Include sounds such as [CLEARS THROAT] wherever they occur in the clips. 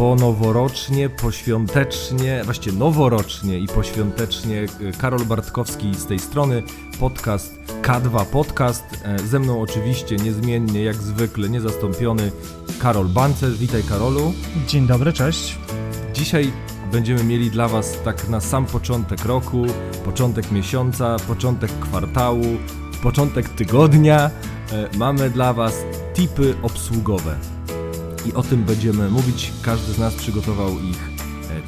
po noworocznie, poświątecznie, właściwie noworocznie i poświątecznie Karol Bartkowski z tej strony, podcast K2 Podcast. E, ze mną oczywiście niezmiennie, jak zwykle, niezastąpiony Karol Bancerz. Witaj Karolu. Dzień dobry, cześć. Dzisiaj będziemy mieli dla Was tak na sam początek roku, początek miesiąca, początek kwartału, początek tygodnia. E, mamy dla Was tipy obsługowe i o tym będziemy mówić. Każdy z nas przygotował ich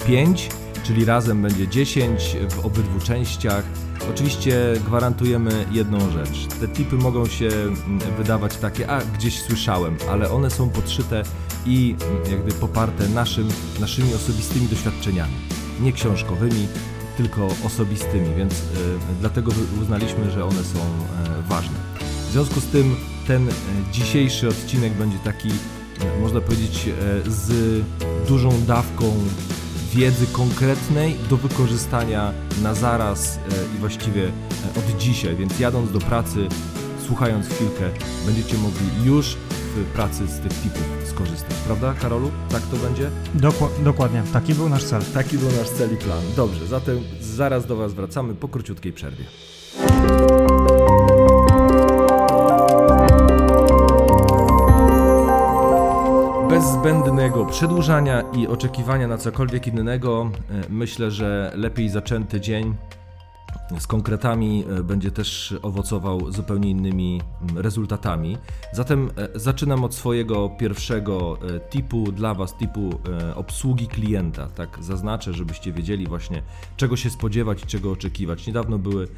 5, e, czyli razem będzie 10 w obydwu częściach. Oczywiście gwarantujemy jedną rzecz. Te tipy mogą się mm, wydawać takie, a gdzieś słyszałem, ale one są podszyte i mm, jakby poparte naszym, naszymi osobistymi doświadczeniami. Nie książkowymi, tylko osobistymi, więc y, dlatego uznaliśmy, że one są y, ważne. W związku z tym ten dzisiejszy odcinek będzie taki można powiedzieć, e, z dużą dawką wiedzy konkretnej do wykorzystania na zaraz e, i właściwie e, od dzisiaj. Więc jadąc do pracy, słuchając chwilkę, będziecie mogli już w pracy z tych tipów skorzystać. Prawda, Karolu? Tak to będzie? dokładnie. Taki był nasz cel. Taki był nasz cel i plan. Dobrze, zatem zaraz do Was wracamy po króciutkiej przerwie. Bez zbędnego przedłużania i oczekiwania na cokolwiek innego, e, myślę, że lepiej zaczęty dzień z konkretami e, będzie też owocował zupełnie innymi mm, rezultatami. Zatem e, zaczynam od swojego pierwszego e, tipu dla Was, tipu obsługi klienta. Tak zaznaczę, żebyście wiedzieli właśnie czego się spodziewać i czego oczekiwać. Niedawno były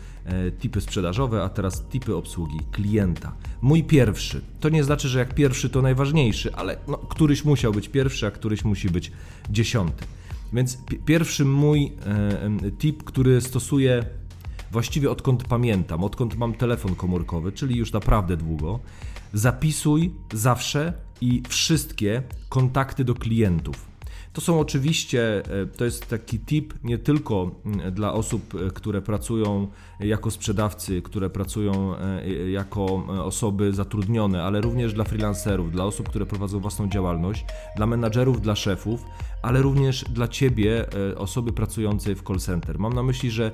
tipy sprzedażowe, a teraz tipy obsługi klienta. Mój pierwszy. To nie znaczy, że jak pierwszy to najważniejszy, ale no, któryś musiał być pierwszy, a któryś musi być dziesiąty. Więc pierwszy mój tip, który stosuję właściwie odkąd pamiętam, odkąd mam telefon komórkowy, czyli już naprawdę długo, zapisuj zawsze i wszystkie kontakty do klientów. To są oczywiście, e, to jest taki tip nie tylko mm, dla osób, e, które pracują jako sprzedawcy, które pracują e, jako osoby zatrudnione, ale również dla freelancerów, dla osób, które prowadzą własną działalność, dla menadżerów, dla szefów, ale również dla ciebie, osoby pracującej w call center. Mam na myśli, że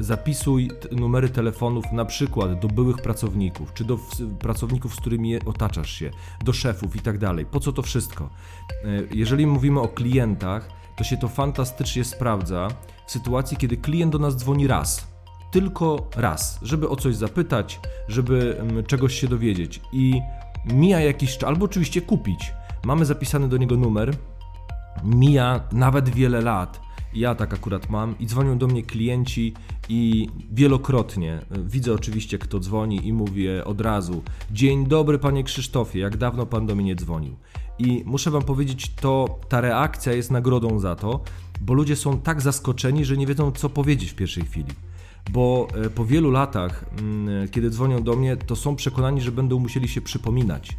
zapisuj numery telefonów na przykład do byłych pracowników, czy do pracowników, z którymi otaczasz się, do szefów i tak dalej. Po co to wszystko? Jeżeli mówimy o klientach, to się to fantastycznie sprawdza w sytuacji, kiedy klient do nas dzwoni raz. Tylko raz, żeby o coś zapytać, żeby czegoś się dowiedzieć. I mija jakiś czas, albo oczywiście kupić. Mamy zapisany do niego numer, mija nawet wiele lat. Ja tak akurat mam i dzwonią do mnie klienci i wielokrotnie widzę oczywiście kto dzwoni i mówię od razu: Dzień dobry panie Krzysztofie, jak dawno pan do mnie nie dzwonił. I muszę Wam powiedzieć, to ta reakcja jest nagrodą za to, bo ludzie są tak zaskoczeni, że nie wiedzą, co powiedzieć w pierwszej chwili. Bo e, po wielu latach, mm, kiedy dzwonią do mnie, to są przekonani, że będą musieli się przypominać.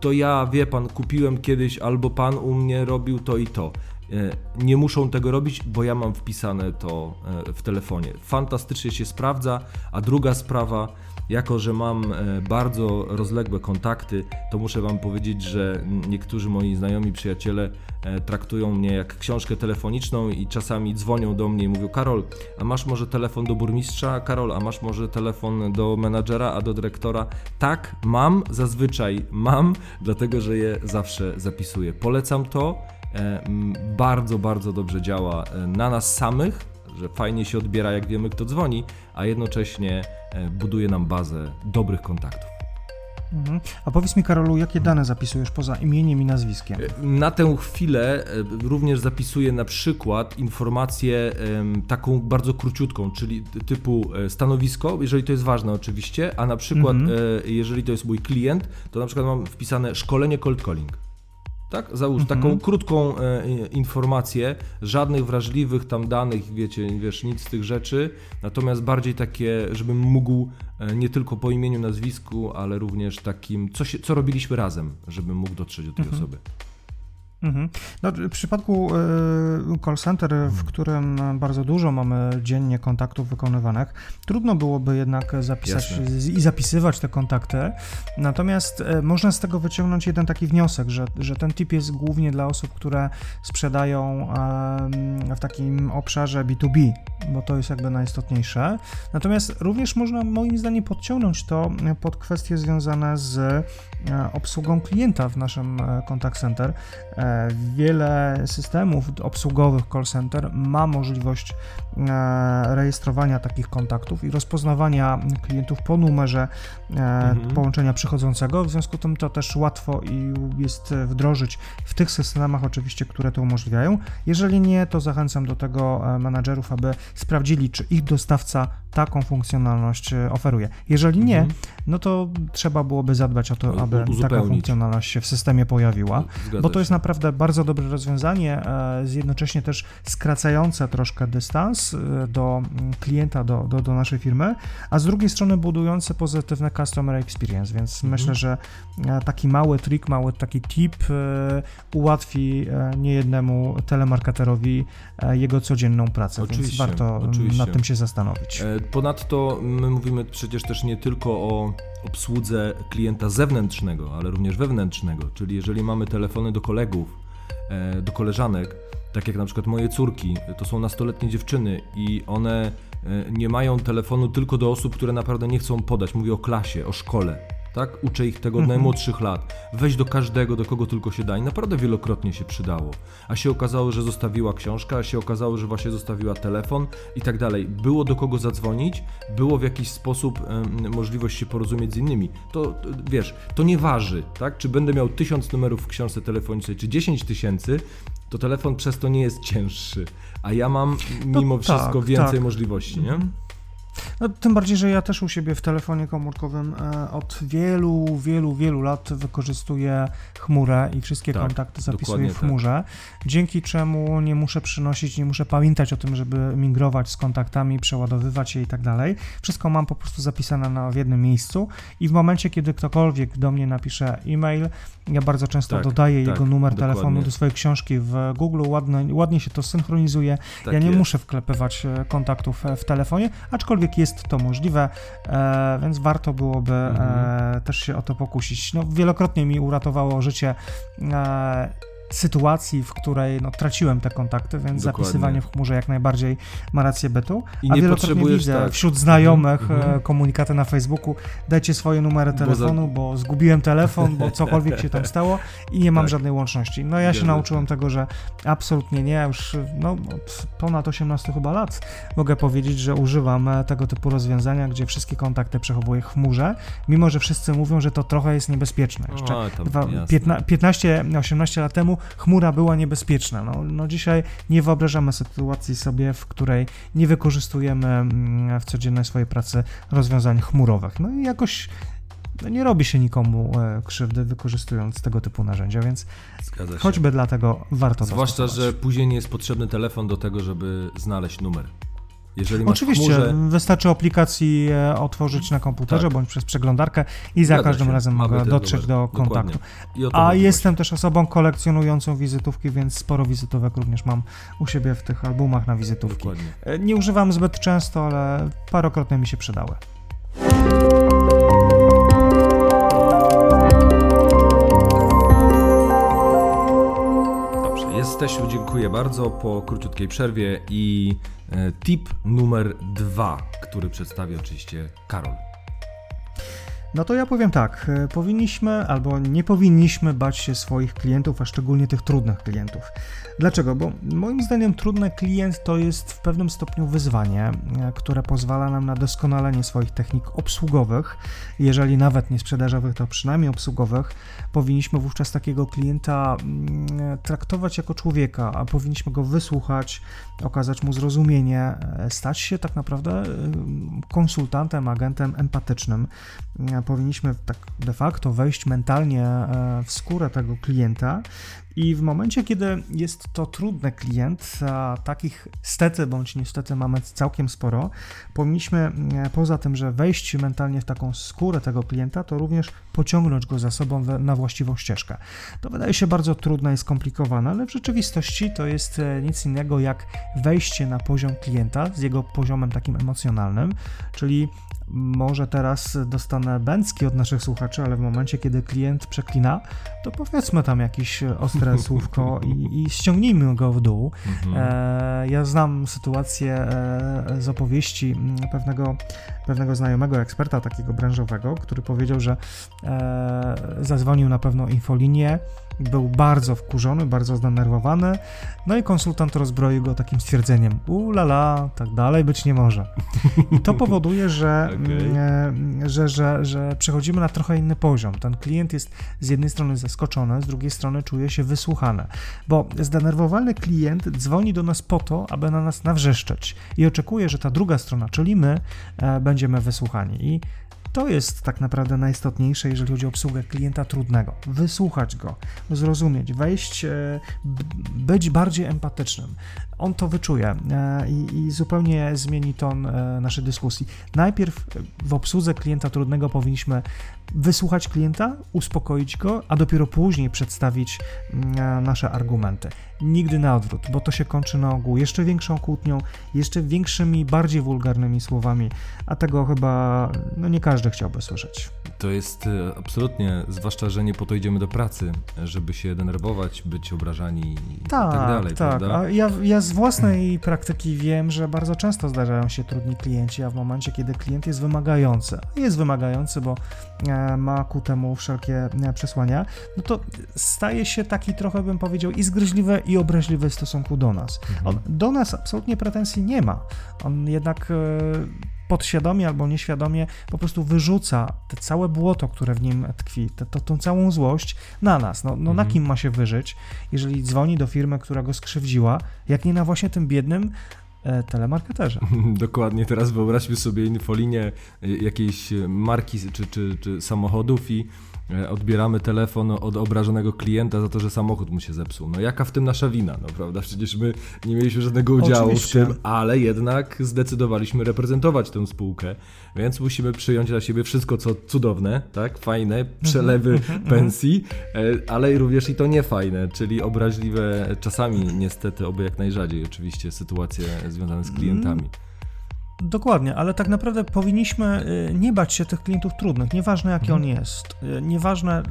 To ja, wie pan, kupiłem kiedyś, albo pan u mnie robił to i to. E, nie muszą tego robić, bo ja mam wpisane to e, w telefonie. Fantastycznie się sprawdza. A druga sprawa, jako że mam e, bardzo rozległe kontakty, to muszę Wam powiedzieć, że niektórzy moi znajomi, przyjaciele traktują mnie jak książkę telefoniczną i czasami dzwonią do mnie i mówią: Karol, a masz może telefon do burmistrza? Karol, a masz może telefon do menadżera, a do dyrektora? Tak, mam, zazwyczaj mam, dlatego że je zawsze zapisuję. Polecam to. E, bardzo, bardzo dobrze działa e, na nas samych, że fajnie się odbiera, jak wiemy, kto dzwoni, a jednocześnie e, buduje nam bazę dobrych kontaktów. Mhm. A powiedz mi, Karolu, jakie dane zapisujesz poza imieniem i nazwiskiem? Na tę chwilę również zapisuję na przykład informację taką bardzo króciutką, czyli typu stanowisko, jeżeli to jest ważne oczywiście, a na przykład mhm. jeżeli to jest mój klient, to na przykład mam wpisane szkolenie cold calling. Tak? Załóż mhm. taką krótką e, informację, żadnych wrażliwych tam danych, wiecie, wiesz, nic z tych rzeczy, natomiast bardziej takie, żebym mógł e, nie tylko po imieniu, nazwisku, ale również takim, co, się, co robiliśmy razem, żebym mógł dotrzeć do tej mhm. osoby. Mhm. No, w przypadku y, call center, w którym bardzo dużo mamy dziennie kontaktów wykonywanych, trudno byłoby jednak zapisać Jasne. i zapisywać te kontakty. Natomiast y, można z tego wyciągnąć jeden taki wniosek, że, że ten tip jest głównie dla osób, które sprzedają w takim obszarze B2B, bo to jest jakby najistotniejsze. Natomiast również można moim zdaniem podciągnąć to pod kwestie związane z e, obsługą klienta w naszym e, contact center. Wiele systemów obsługowych call center ma możliwość e, rejestrowania takich kontaktów i rozpoznawania klientów po numerze e, Mhm. połączenia przychodzącego. W związku z tym to też łatwo jest wdrożyć w tych systemach oczywiście, które to umożliwiają. Jeżeli nie, to zachęcam do tego e, menadżerów, aby sprawdzili, czy ich dostawca taką funkcjonalność oferuje. Jeżeli nie, Mhm. no to trzeba byłoby zadbać o to, aby taka funkcjonalność się w systemie pojawiła. Zgadza Bo to jest się. Naprawdę bardzo dobre rozwiązanie, e, z jednocześnie też skracające troszkę dystans e, do mm, klienta, do, do, do naszej firmy, a z drugiej strony budujące pozytywne customer experience, więc Mhm. myślę, że e, taki mały trik, mały taki tip ułatwi niejednemu telemarketerowi jego codzienną pracę, więc Oczywiście, warto mm, oczywiście. nad tym się zastanowić. Ponadto my mówimy przecież też nie tylko o obsłudze klienta zewnętrznego, ale również wewnętrznego, czyli jeżeli mamy telefony do kolegów, do koleżanek, tak jak na przykład moje córki, to są nastoletnie dziewczyny i one e, nie mają telefonu tylko do osób, które naprawdę nie chcą podać. Mówię o klasie, o szkole. Tak? Uczę ich tego od Mhm. najmłodszych lat. Weź do każdego, do kogo tylko się da. I naprawdę wielokrotnie się przydało. A się okazało, że zostawiła książkę, a się okazało, że właśnie zostawiła telefon i tak dalej. Było do kogo zadzwonić, było w jakiś sposób możliwość się porozumieć z innymi. To wiesz, to nie waży, tak? Czy będę miał tysiąc numerów w książce telefonicznej, czy 10 tysięcy, to telefon przez to nie jest cięższy. A ja mam mimo tak, wszystko więcej tak. możliwości, nie? No, tym bardziej, że ja też u siebie w telefonie komórkowym e, od wielu, wielu, wielu lat wykorzystuję chmurę i wszystkie Tak, kontakty zapisuję w tak. chmurze, dzięki czemu nie muszę przynosić, nie muszę pamiętać o tym, żeby migrować z kontaktami, przeładowywać je i tak dalej. Wszystko mam po prostu zapisane na, w jednym miejscu i w momencie, kiedy ktokolwiek do mnie napisze e-mail, ja bardzo często Tak, dodaję tak, jego numer dokładnie. telefonu do swojej książki w Google, ładnie, ładnie się to synchronizuje, Tak ja nie jest. muszę wklepywać e, kontaktów e, w telefonie, aczkolwiek jest to możliwe, e, więc warto byłoby Mhm. e, też się o to pokusić. No, wielokrotnie mi uratowało życie e, sytuacji, w której no, traciłem te kontakty, więc Dokładnie. zapisywanie w chmurze jak najbardziej ma rację bytu. I A nie wielokrotnie widzę tak. wśród znajomych Mhm, e, komunikaty na Facebooku, dajcie swoje numery Bo za- telefonu, bo zgubiłem telefon, bo cokolwiek się tam stało i nie mam Tak. żadnej łączności. No ja się nauczyłem tego, że absolutnie nie, już no, ponad 18 chyba lat mogę powiedzieć, że używam e, tego typu rozwiązania, gdzie wszystkie kontakty przechowuję w chmurze, mimo że wszyscy mówią, że to trochę jest niebezpieczne. Jeszcze A, tam, dwa- jasne. 15 15-18 lat temu chmura była niebezpieczna. No, no dzisiaj nie wyobrażamy sytuacji sobie, w której nie wykorzystujemy mm, w codziennej swojej pracy rozwiązań chmurowych. No i jakoś no, nie robi się nikomu e, krzywdy wykorzystując tego typu narzędzia, więc choćby dlatego warto Zwłaszcza, że później nie jest potrzebny telefon do tego, żeby znaleźć numer. Jeżeli masz Oczywiście, chmurze, wystarczy aplikacji e, otworzyć na komputerze Tak. bądź przez przeglądarkę i za Zgadza każdym się. razem mogę dotrzeć do kontaktu. A jestem też osobą kolekcjonującą wizytówki, więc sporo wizytówek również mam u siebie w tych albumach na wizytówki. Dokładnie. E, Nie używam zbyt często, ale parokrotnie mi się przydały. Dobrze, jesteśmy, dziękuję bardzo po króciutkiej przerwie i tip numer dwa, który przedstawi oczywiście Karol. No to ja powiem tak, e, powinniśmy albo nie powinniśmy bać się swoich klientów, a szczególnie tych trudnych klientów. Dlaczego? Bo moim zdaniem trudny klient to jest w pewnym stopniu wyzwanie, e, które pozwala nam na doskonalenie swoich technik obsługowych. Jeżeli nawet nie sprzedażowych, to przynajmniej obsługowych. Powinniśmy wówczas takiego klienta mm, traktować jako człowieka, a powinniśmy go wysłuchać, okazać mu zrozumienie, e, stać się tak naprawdę e, konsultantem, agentem empatycznym. Powinniśmy tak de facto wejść mentalnie e, w skórę tego klienta I w momencie, kiedy jest to trudny klient, a takich stety bądź niestety mamy całkiem sporo, powinniśmy e, poza tym, że wejść mentalnie w taką skórę tego klienta, to również pociągnąć go za sobą na właściwą ścieżkę. To wydaje się bardzo trudne i skomplikowane, ale w rzeczywistości to jest e, nic innego jak wejście na poziom klienta z jego poziomem takim emocjonalnym, czyli może teraz dostanę bęcki od naszych słuchaczy, ale w momencie, kiedy klient przeklina, to powiedzmy tam jakieś ostre [LAUGHS] słówko i, i ściągnijmy go w dół. Mhm. E, ja znam sytuację e, z opowieści pewnego, pewnego znajomego eksperta takiego branżowego, który powiedział, że e, zadzwonił na pewną infolinię, był bardzo wkurzony, bardzo zdenerwowany, no i konsultant rozbroił go takim stwierdzeniem, ulala, tak dalej być nie może. I to [LAUGHS] powoduje, że, okay. E, że, że, że przechodzimy na trochę inny poziom. Ten klient jest z jednej strony zaskoczony, z drugiej strony czuje się wysłuchany, bo zdenerwowany klient dzwoni do nas po to, aby na nas nawrzeszczeć i oczekuje, że ta druga strona, czyli my, e, będziemy wysłuchani. I to jest tak naprawdę najistotniejsze, jeżeli chodzi o obsługę klienta trudnego. Wysłuchać go, zrozumieć, wejść, e, być bardziej empatycznym. On to wyczuje e, i, i zupełnie zmieni ton e, naszej dyskusji. Najpierw w obsłudze klienta trudnego powinniśmy wysłuchać klienta, uspokoić go, a dopiero później przedstawić mm, nasze argumenty. Nigdy na odwrót, bo to się kończy na ogół jeszcze większą kłótnią, jeszcze większymi, bardziej wulgarnymi słowami, a tego chyba no nie każdy chciałby słyszeć. To jest e, absolutnie, zwłaszcza, że nie po to idziemy do pracy, żeby się denerwować, być obrażani i tak, tak dalej, tak. prawda? A ja, ja z własnej praktyki wiem, że bardzo często zdarzają się trudni klienci, a w momencie, kiedy klient jest wymagający, jest wymagający, bo e, ma ku temu wszelkie e, przesłania, no to staje się taki trochę, bym powiedział, i zgryźliwy, i obraźliwy w stosunku do nas. Mhm. On do nas absolutnie pretensji nie ma. On jednak podświadomie albo nieświadomie po prostu wyrzuca te całe błoto, które w nim tkwi, te, to, tą całą złość na nas. No, no mhm. na kim ma się wyżyć, jeżeli dzwoni do firmy, która go skrzywdziła, jak nie na właśnie tym biednym e, telemarketerze. [LAUGHS] Dokładnie, teraz wyobraźmy sobie infolinię e, jakiejś marki czy, czy, czy samochodów i odbieramy telefon od obrażonego klienta za to, że samochód mu się zepsuł. No jaka w tym nasza wina, no prawda? Przecież my nie mieliśmy żadnego udziału Oczywiście. w tym, ale jednak zdecydowaliśmy reprezentować tę spółkę, więc musimy przyjąć na siebie wszystko, co cudowne, tak? Fajne, mhm, przelewy mhm, mhm. pensji, e, ale również i to niefajne, czyli obraźliwe, czasami niestety, oby jak najrzadziej oczywiście, sytuacje związane z klientami. Dokładnie, ale tak naprawdę powinniśmy y, nie bać się tych klientów trudnych, nieważne jaki mhm. on jest, y, nieważne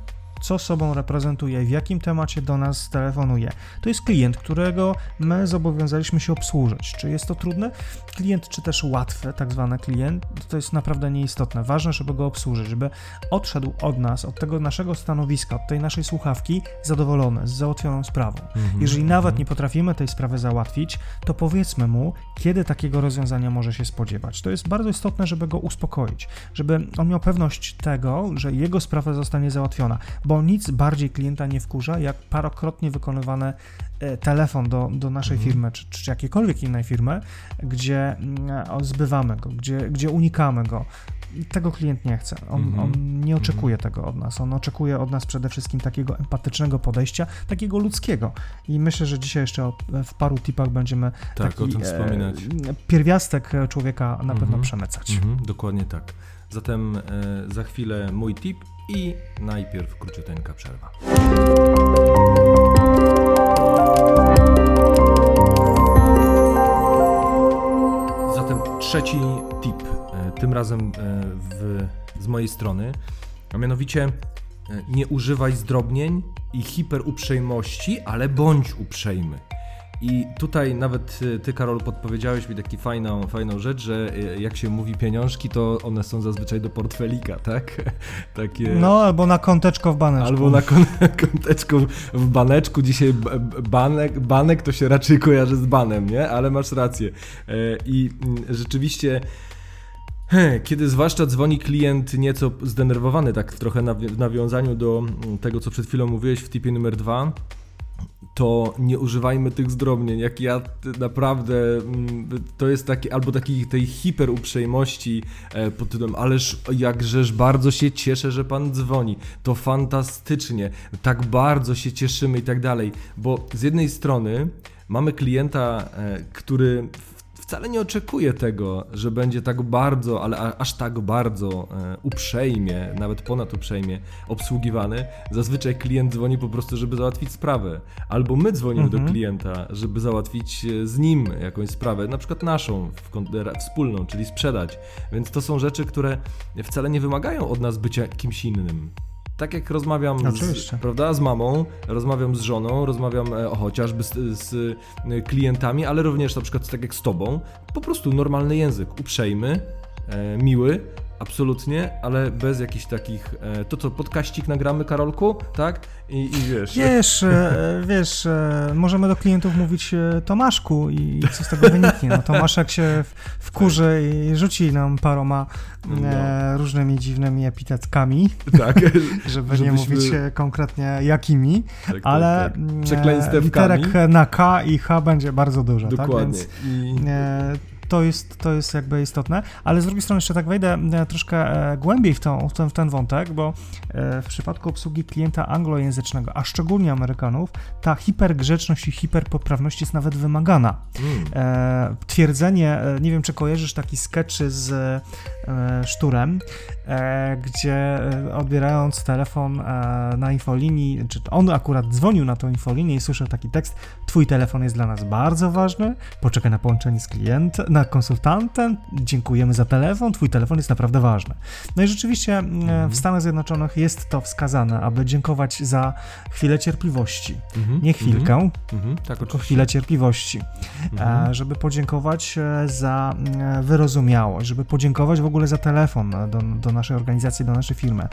co sobą reprezentuje, w jakim temacie do nas telefonuje. To jest klient, którego my zobowiązaliśmy się obsłużyć. Czy jest to trudne? Klient, czy też łatwy, tak zwany klient, to jest naprawdę nieistotne. Ważne, żeby go obsłużyć, żeby odszedł od nas, od tego naszego stanowiska, od tej naszej słuchawki zadowolony, z załatwioną sprawą. Mhm. Jeżeli nawet nie potrafimy tej sprawy załatwić, to powiedzmy mu, kiedy takiego rozwiązania może się spodziewać. To jest bardzo istotne, żeby go uspokoić, żeby on miał pewność tego, że jego sprawa zostanie załatwiona bo nic bardziej klienta nie wkurza, jak parokrotnie wykonywany e, telefon do, do naszej mhm. firmy, czy, czy jakiejkolwiek innej firmy, gdzie mm, zbywamy go, gdzie, gdzie unikamy go. Tego klient nie chce. On, mhm. on nie oczekuje mhm. tego od nas. On oczekuje od nas przede wszystkim takiego empatycznego podejścia, takiego ludzkiego. I myślę, że dzisiaj jeszcze w paru tipach będziemy tak, taki, o tym wspominać. E, pierwiastek człowieka na pewno przemycać. dokładnie tak. Zatem e, za chwilę mój tip i najpierw króciuteńka przerwa. Zatem trzeci tip, e, tym razem e, w, z mojej strony, a mianowicie e, nie używaj zdrobnień i hiperuprzejmości, ale bądź uprzejmy. I tutaj nawet y, ty, Karol, podpowiedziałeś mi taką fajną, fajną rzecz, że y, jak się mówi pieniążki, to one są zazwyczaj do portfelika, [LAUGHS] tak? Takie... No, albo na kąteczko w baneczku. Albo na kąteczko [LAUGHS] w baneczku. Dzisiaj banek, banek to się raczej kojarzy z banem, nie? Ale masz rację. E, I mm, rzeczywiście... Kiedy zwłaszcza dzwoni klient nieco zdenerwowany, tak trochę w nawiązaniu do mm, tego, co przed chwilą mówiłeś w tipie numer dwa, to nie używajmy tych zdrobnień. Jak ja naprawdę, mm, to jest taki, albo takiej tej hiperuprzejmości e, pod tytułem, ależ jakżeż bardzo się cieszę, że pan dzwoni. To fantastycznie, tak bardzo się cieszymy i tak dalej. Bo z jednej strony mamy klienta, e, który wcale nie oczekuje tego, że będzie tak bardzo, ale aż tak bardzo e, uprzejmie, nawet ponad uprzejmie obsługiwany. Zazwyczaj klient dzwoni po prostu, żeby załatwić sprawę. Albo my dzwonimy do klienta, żeby załatwić e, z nim jakąś sprawę, na przykład naszą, wspólną, czyli sprzedać. Więc to są rzeczy, które wcale nie wymagają od nas bycia kimś innym. Tak jak rozmawiam z, prawda, z mamą, rozmawiam z żoną, rozmawiam e, o, chociażby z, z e, klientami, ale również na przykład tak jak z tobą, po prostu normalny język, uprzejmy, e, miły, absolutnie, ale bez jakichś takich, e, to co, podkaścik nagramy Karolku, tak? I, i wiesz... Wiesz, e, wiesz, e, możemy do klientów mówić Tomaszku i co z tego wyniknie. No, Tomaszek się wkurzy i rzuci nam paroma e, różnymi dziwnymi epitetkami, tak, [LAUGHS] żeby nie Żebyśmy- mówić e, konkretnie jakimi, tak, tak, ale tak. mm, e, Przekleństewkami. literek na K i H będzie bardzo dużo, Dokładnie. tak? I... Więc e, to jest, to jest jakby istotne, ale z drugiej strony jeszcze tak wejdę e, troszkę e, głębiej w, tą, w, ten, w ten wątek, bo e, w przypadku obsługi klienta anglojęzycznego, a szczególnie Amerykanów, ta hipergrzeczność i hiperpoprawność jest nawet wymagana. Mm. Twierdzenie, nie wiem czy kojarzysz taki sketch z Szturem, gdzie odbierając telefon na infolinii, czy on akurat dzwonił na tą infolinię i słyszał taki tekst, twój telefon jest dla nas bardzo ważny, poczekaj na połączenie z klientem, na konsultantem, dziękujemy za telefon, twój telefon jest naprawdę ważny. No i rzeczywiście e, w Stanach Zjednoczonych jest to wskazane, aby dziękować za chwilę cierpliwości. Mhm, Nie chwilkę, Mhm, mhm, tak, tylko chwilę cierpliwości, e, żeby podziękować e, za wyrozumiałość, żeby podziękować w ogóle za telefon do, do naszej organizacji, do naszej firmy.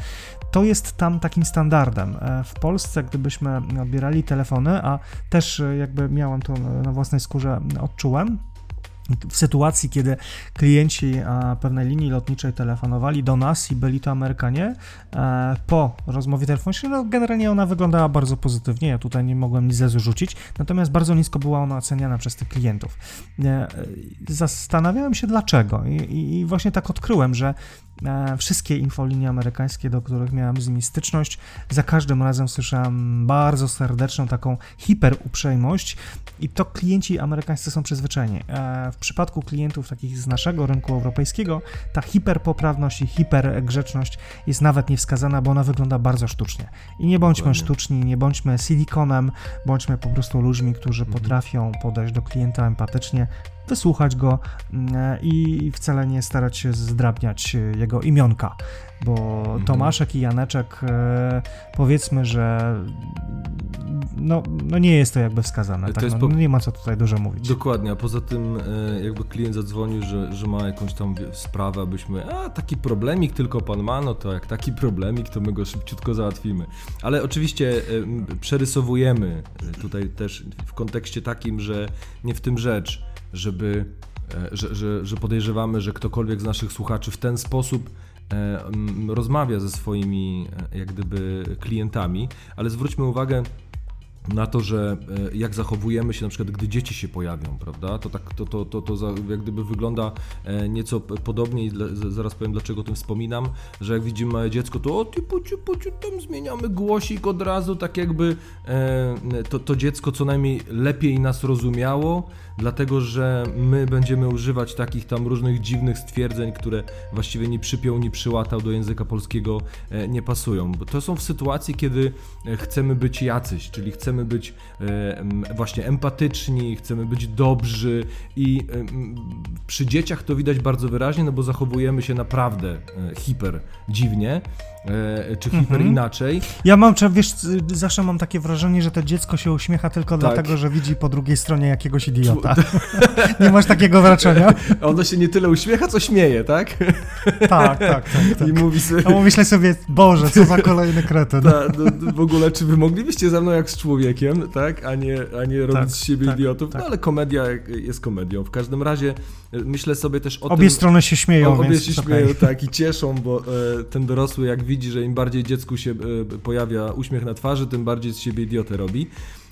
To jest tam takim standardem. W Polsce, gdybyśmy odbierali telefony, a też jakby miałem to na własnej skórze odczułem, w sytuacji, kiedy klienci e, pewnej linii lotniczej telefonowali do nas i byli to Amerykanie, e, po rozmowie telefonicznej, no generalnie ona wyglądała bardzo pozytywnie, ja tutaj nie mogłem nic zarzucić, natomiast bardzo nisko była ona oceniana przez tych klientów. E, Zastanawiałem się dlaczego i, i, właśnie tak odkryłem, że wszystkie infolinie amerykańskie, do których miałem z nimi styczność, za każdym razem słyszałem bardzo serdeczną taką hiperuprzejmość i to klienci amerykańscy są przyzwyczajeni. E, W przypadku klientów takich z naszego rynku europejskiego ta hiperpoprawność i hipergrzeczność jest nawet niewskazana, bo ona wygląda bardzo sztucznie. I nie bądźmy Dokładnie. sztuczni, nie bądźmy silikonem, bądźmy po prostu ludźmi, którzy Mhm. potrafią podejść do klienta empatycznie, wysłuchać go mm, i wcale nie starać się zdrabniać e, jego imionka, bo Mhm. Tomaszek i Janeczek e, powiedzmy, że no, no nie jest to jakby wskazane, tak? no, po- nie ma co tutaj dużo mówić. Dokładnie, a poza tym e, jakby klient zadzwonił, że, że ma jakąś tam sprawę, abyśmy, a taki problemik tylko pan ma, no to jak taki problemik, to my go szybciutko załatwimy. Ale oczywiście e, przerysowujemy tutaj też w kontekście takim, że nie w tym rzecz, żeby, że, że, że podejrzewamy, że ktokolwiek z naszych słuchaczy w ten sposób rozmawia ze swoimi e, jak gdyby klientami, ale zwróćmy uwagę na to, że e, jak zachowujemy się na przykład, gdy dzieci się pojawią, prawda? To tak, to, to, to, to jak gdyby wygląda e, nieco podobnie i zaraz powiem, dlaczego o tym wspominam, że jak widzimy małe dziecko, to o ty puciu, puciu, tam zmieniamy głosik od razu, tak jakby e, to, to dziecko co najmniej lepiej nas rozumiało, dlatego, że my będziemy używać takich tam różnych dziwnych stwierdzeń, które właściwie ni przypiął, ni przyłatał do języka polskiego e, nie pasują. Bo to są w sytuacji, kiedy e, chcemy być jacyś, czyli chcemy być e, właśnie empatyczni, chcemy być dobrzy i przy dzieciach to widać bardzo wyraźnie, no bo zachowujemy się naprawdę hiper dziwnie, czy hiper Mhm. inaczej. Ja mam, czy wiesz, zawsze mam takie wrażenie, że to dziecko się uśmiecha tylko Tak. dlatego, że widzi po drugiej stronie jakiegoś idiota. [LAUGHS] nie masz takiego wrażenia? [LAUGHS] Ono się nie tyle uśmiecha, co śmieje, tak? tak, [LAUGHS] tak, tak. tak. I mówi sobie... No myślę sobie, Boże, co za kolejny kretyn. Ta, no, no, w ogóle, czy wy moglibyście ze mną jak z człowiekiem, tak? A nie, a nie robić Tak, z siebie tak, idiotów? tak. No ale komedia jest komedią. W każdym razie e, myślę sobie też o Obie tym... strony się śmieją, O, obie się śmieją, tak, i cieszą, bo e, ten dorosły jak widzi, że im bardziej dziecku się e, pojawia uśmiech na twarzy, tym bardziej z siebie idiotę robi.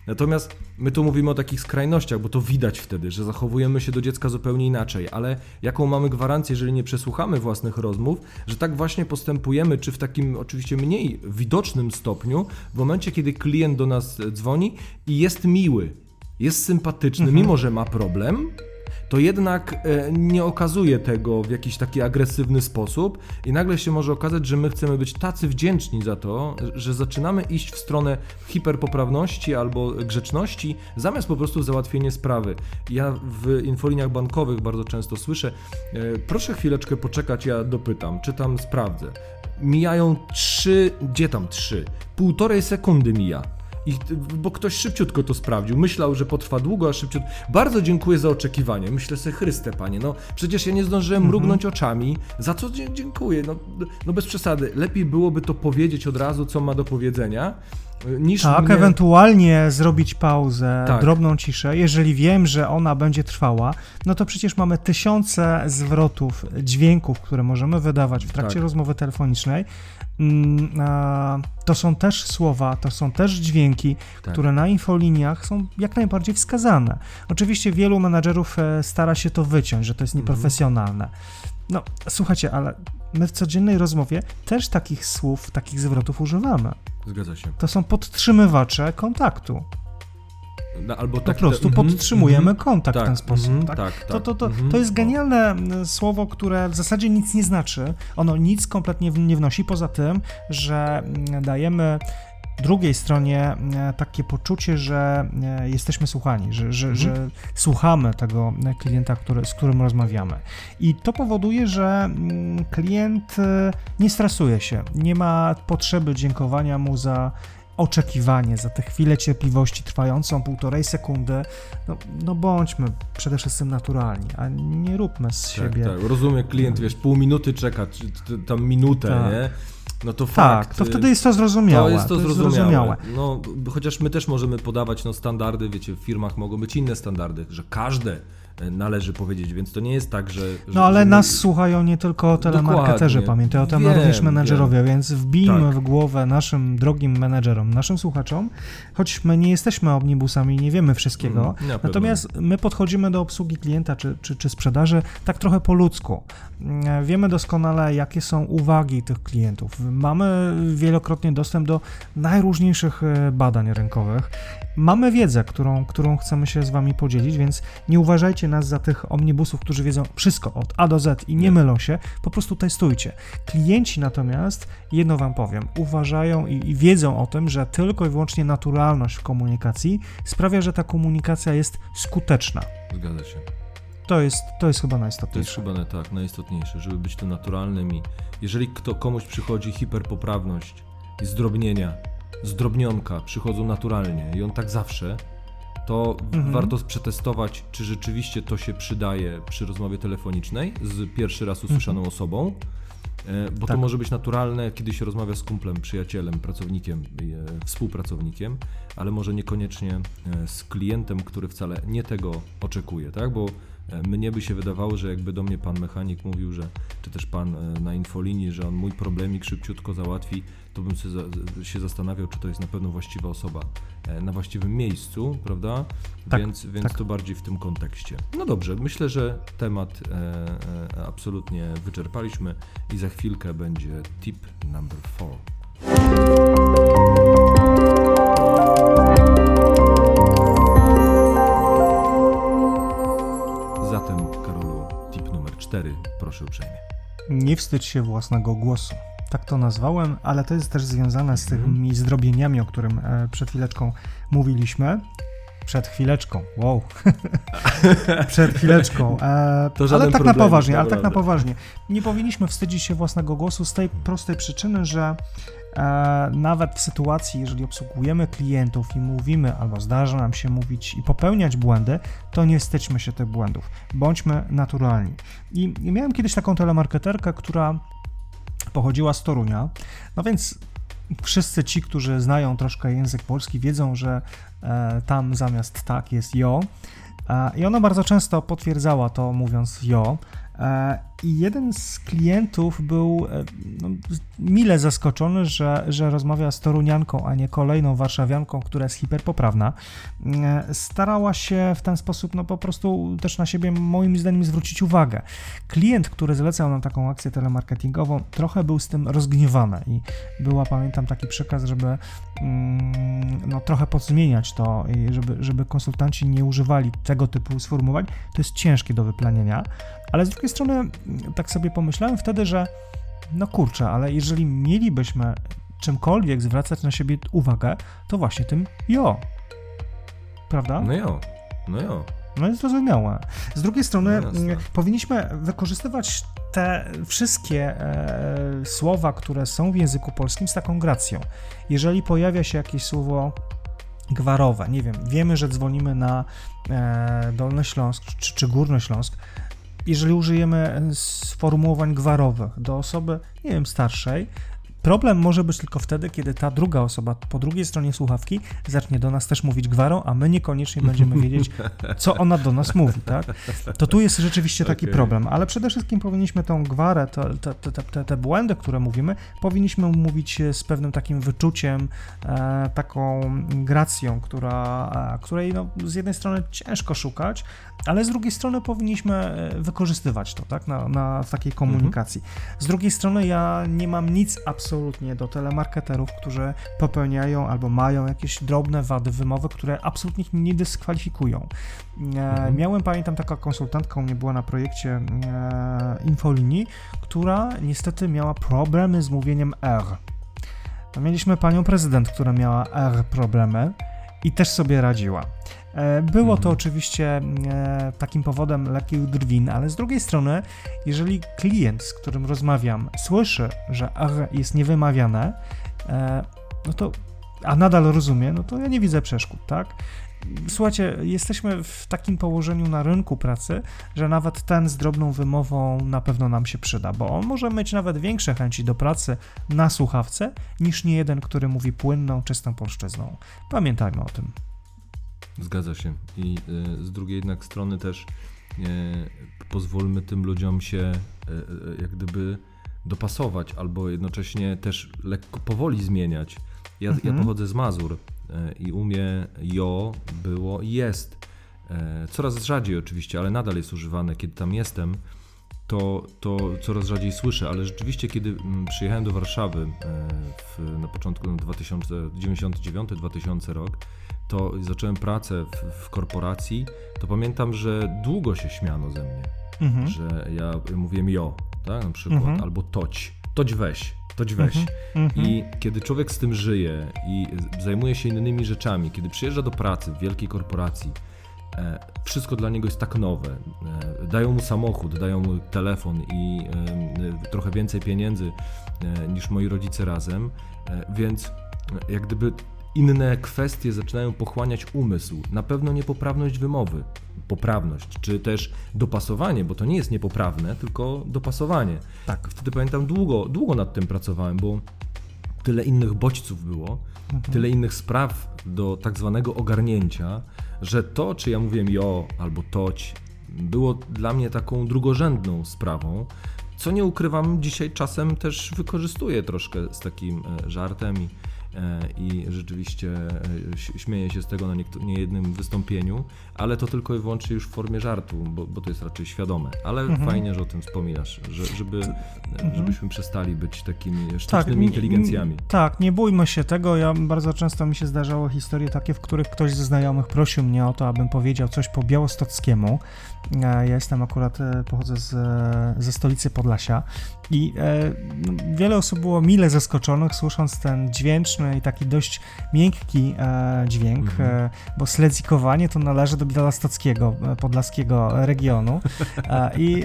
Natomiast my tu mówimy o takich skrajnościach, bo to widać wtedy, że zachowujemy się do dziecka zupełnie inaczej, ale jaką mamy gwarancję, jeżeli nie przesłuchamy własnych rozmów, że tak właśnie postępujemy, czy w takim oczywiście mniej widocznym stopniu, w momencie, kiedy klient do nas dzwoni i jest miły, jest sympatyczny, mimo że ma problem, to jednak e, nie okazuje tego w jakiś taki agresywny sposób i nagle się może okazać, że my chcemy być tacy wdzięczni za to, że zaczynamy iść w stronę hiperpoprawności albo grzeczności, zamiast po prostu załatwienie sprawy. Ja w infoliniach bankowych bardzo często słyszę, e, proszę chwileczkę poczekać, ja dopytam, czy tam sprawdzę. Mijają trzy, gdzie tam trzy? Półtorej sekundy mija. I, bo ktoś szybciutko to sprawdził. Myślał, że potrwa długo, a szybciutko. Bardzo dziękuję za oczekiwanie. Myślę sobie, Chryste, panie, no przecież ja nie zdążyłem Mhm. mrugnąć oczami. Za co dziękuję? No, no bez przesady. Lepiej byłoby to powiedzieć od razu, co ma do powiedzenia, niż Tak, mnie... ewentualnie zrobić pauzę, Tak. drobną ciszę. Jeżeli wiem, że ona będzie trwała, no to przecież mamy tysiące zwrotów, dźwięków, które możemy wydawać w trakcie Tak. rozmowy telefonicznej. Mm, To są też słowa, to są też dźwięki, Tak. które na infoliniach są jak najbardziej wskazane. Oczywiście wielu menadżerów e, stara się to wyciąć, że to jest Mhm. nieprofesjonalne. No, słuchajcie, ale my w codziennej rozmowie też takich słów, takich zwrotów używamy. Zgadza się. To są podtrzymywacze kontaktu. No, albo Po tak, prostu mhm, podtrzymujemy mhm, kontakt w ten sposób. mhm, tak? tak, To, tak, to, to, mhm. to jest O. genialne m, słowo, które w zasadzie nic nie znaczy. Ono nic kompletnie nie wnosi, poza tym, że mm, dajemy drugiej stronie mm, takie poczucie, że e, jesteśmy słuchani, że, że, Mhm. że słuchamy tego e, klienta, który, z którym rozmawiamy. I to powoduje, że mm, klient e, nie stresuje się, nie ma potrzeby dziękowania mu za oczekiwanie, za tę chwilę cierpliwości trwającą półtorej sekundy. No, no bądźmy przede wszystkim naturalni, a nie róbmy z Tak, siebie. tak. Rozumiem, klient, wiesz, pół minuty czeka, czy tam minutę, Tak. nie? No to Tak, fakt. to y, wtedy jest to zrozumiałe. To jest to, jest zrozumiałe. No, chociaż my też możemy podawać no, standardy, wiecie, w firmach mogą być inne standardy, że każde należy powiedzieć, więc to nie jest tak, że... że No ale że nas słuchają nie tylko telemarketerzy, Dokładnie. pamiętaj o tym Wiem, również menedżerowie, więc wbijmy Tak. w głowę naszym drogim menedżerom, naszym słuchaczom, choć my nie jesteśmy omnibusami nie wiemy wszystkiego, Mm, natomiast my podchodzimy do obsługi klienta czy, czy, czy sprzedaży tak trochę po ludzku. Mm, Wiemy doskonale, jakie są uwagi tych klientów. Mamy wielokrotnie dostęp do najróżniejszych e, badań rynkowych. Mamy wiedzę, którą, którą chcemy się z Wami podzielić, więc nie uważajcie nas za tych omnibusów, którzy wiedzą wszystko od A do Z i nie mylą się, po prostu testujcie. Klienci natomiast, jedno Wam powiem, uważają i, i wiedzą o tym, że tylko i wyłącznie naturalność w komunikacji sprawia, że ta komunikacja jest skuteczna. Zgadza się. To jest, to jest chyba To jest najistotniejsze. chyba na, tak, najistotniejsze, żeby być tu naturalnym i jeżeli kto, komuś przychodzi hiperpoprawność i zdrobnienia, zdrobnionka przychodzą naturalnie i on tak zawsze, to Mhm. warto przetestować, czy rzeczywiście to się przydaje przy rozmowie telefonicznej z pierwszy raz usłyszaną osobą, e, bo to Tak. może być naturalne, kiedy się rozmawia z kumplem, przyjacielem, pracownikiem, e, współpracownikiem, ale może niekoniecznie e, z klientem, który wcale nie tego oczekuje, tak? Bo mnie by się wydawało, że jakby do mnie pan mechanik mówił, że, czy też pan na infolinii, że on mój problemik szybciutko załatwi, to bym się, za, się zastanawiał, czy to jest na pewno właściwa osoba e, na właściwym miejscu, prawda? Tak, więc więc tak. to bardziej w tym kontekście. No dobrze, myślę, że temat e, e, absolutnie wyczerpaliśmy i za chwilkę będzie tip number four. Zatem, Karolu, tip numer 4, proszę uprzejmie. Nie wstydź się własnego głosu. Tak to nazwałem, ale to jest też związane z Mhm. tymi zdrobieniami, o którym e, przed chwileczką mówiliśmy. Przed chwileczką, wow. [LAUGHS] przed chwileczką. E, ale tak na problem, poważnie, ale tak na poważnie. Nie powinniśmy wstydzić się własnego głosu z tej prostej przyczyny, że e, nawet w sytuacji, jeżeli obsługujemy klientów i mówimy, albo zdarza nam się mówić i popełniać błędy, to nie wstydźmy się tych błędów. Bądźmy naturalni. I miałem kiedyś taką telemarketerkę, która pochodziła z Torunia. No więc wszyscy ci, którzy znają troszkę język polski, wiedzą, że e, tam zamiast tak jest jo. E, I ona bardzo często potwierdzała to, mówiąc jo. E, I jeden z klientów był e, no, mile zaskoczony, że, że rozmawia z Torunianką, a nie kolejną warszawianką, która jest hiperpoprawna. E, Starała się w ten sposób no, po prostu też na siebie, moim zdaniem, zwrócić uwagę. Klient, który zlecał nam taką akcję telemarketingową, trochę był z tym rozgniewany i była, pamiętam, taki przekaz, żeby mm, no, trochę podzmieniać to i żeby, żeby konsultanci nie używali tego typu sformułowań. To jest ciężkie do wyplanienia, ale z drugiej strony mm, tak sobie pomyślałem wtedy, że no kurczę, ale jeżeli mielibyśmy czymkolwiek zwracać na siebie uwagę, to właśnie tym jo. Prawda? No jo, no jo. No jest zrozumiałe. Z drugiej strony No mm, powinniśmy wykorzystywać te wszystkie e, słowa, które są w języku polskim z taką gracją. Jeżeli pojawia się jakieś słowo gwarowe, nie wiem, wiemy, że dzwonimy na e, Dolny Śląsk czy, czy Górny Śląsk, jeżeli użyjemy sformułowań gwarowych do osoby, nie wiem, starszej, problem może być tylko wtedy, kiedy ta druga osoba po drugiej stronie słuchawki zacznie do nas też mówić gwarą, a my niekoniecznie będziemy wiedzieć, co ona do nas mówi, tak? To tu jest rzeczywiście taki Okej. problem, ale przede wszystkim powinniśmy tą gwarę, te, te, te, te, błędy, które mówimy, powinniśmy mówić z pewnym takim wyczuciem, e, taką gracją, która, e, której no, z jednej strony ciężko szukać, ale z drugiej strony powinniśmy e, wykorzystywać to, tak, na, na takiej komunikacji. Z drugiej strony ja nie mam nic absolutnie do telemarketerów, którzy popełniają albo mają jakieś drobne wady wymowy, które absolutnie ich nie dyskwalifikują. E, Miałem, pamiętam, taka konsultantka u mnie była na projekcie e, infolinii, która niestety miała problemy z mówieniem R. No, Mieliśmy panią prezydent, która miała R problemy i też sobie radziła. E, Było to Mhm. oczywiście e, takim powodem lekkich drwin, ale z drugiej strony, jeżeli klient, z którym rozmawiam, słyszy, że R jest niewymawiane, e, no to, a nadal rozumie, no to ja nie widzę przeszkód, tak? Słuchajcie, jesteśmy w takim położeniu na rynku pracy, że nawet ten z drobną wymową na pewno nam się przyda, bo on może mieć nawet większe chęci do pracy na słuchawce niż nie jeden, który mówi płynną, czystą polszczyzną. Pamiętajmy o tym. Zgadza się. I y, z drugiej jednak strony też y, pozwólmy tym ludziom się y, jak gdyby dopasować, albo jednocześnie też lekko powoli zmieniać. Ja, Mhm. ja pochodzę z Mazur y, i u mnie jo było i jest. Y, Coraz rzadziej oczywiście, ale nadal jest używane, kiedy tam jestem. To, to coraz rzadziej słyszę, ale rzeczywiście, kiedy przyjechałem do Warszawy y, w, na początku 1999-2000 rok, to zacząłem pracę w, w korporacji, to pamiętam, że długo się śmiano ze mnie, Mhm. że ja mówiłem jo, tak, na przykład, Mhm. albo toć, toć weź, toć weź. Mhm. I kiedy człowiek z tym żyje i zajmuje się innymi rzeczami, kiedy przyjeżdża do pracy w wielkiej korporacji, e, wszystko dla niego jest tak nowe. E, dają mu samochód, dają mu telefon i e, trochę więcej pieniędzy niż moi rodzice razem, więc jak gdyby inne kwestie zaczynają pochłaniać umysł. Na pewno niepoprawność wymowy, poprawność, czy też dopasowanie, bo to nie jest niepoprawne, tylko dopasowanie. Tak. Wtedy pamiętam, długo, długo nad tym pracowałem, bo tyle innych bodźców było, tyle innych spraw do tak zwanego ogarnięcia, że to, czy ja mówiłem jo albo toć, było dla mnie taką drugorzędną sprawą, co nie ukrywam, dzisiaj czasem też wykorzystuję troszkę z takim e, żartem i, i rzeczywiście e, śmieję się z tego na niejednym wystąpieniu, ale to tylko i wyłącznie już w formie żartu, bo, bo to jest raczej świadome. Ale Mhm. fajnie, że o tym wspominasz, że, żeby, Mhm. żebyśmy przestali być takimi Tak, sztucznymi nie- inteligencjami. Tak, nie bójmy się tego. Ja bardzo często mi się zdarzało historie takie, w których ktoś ze znajomych prosił mnie o to, abym powiedział coś po białostockiemu. E, Ja jestem akurat, e, pochodzę z, e, ze stolicy Podlasia i e, no, wiele osób było mile zaskoczonych, słysząc ten dźwięczny i taki dość miękki e, dźwięk, Mhm. e, bo sledzikowanie to należy do białostockiego, e, podlaskiego regionu. I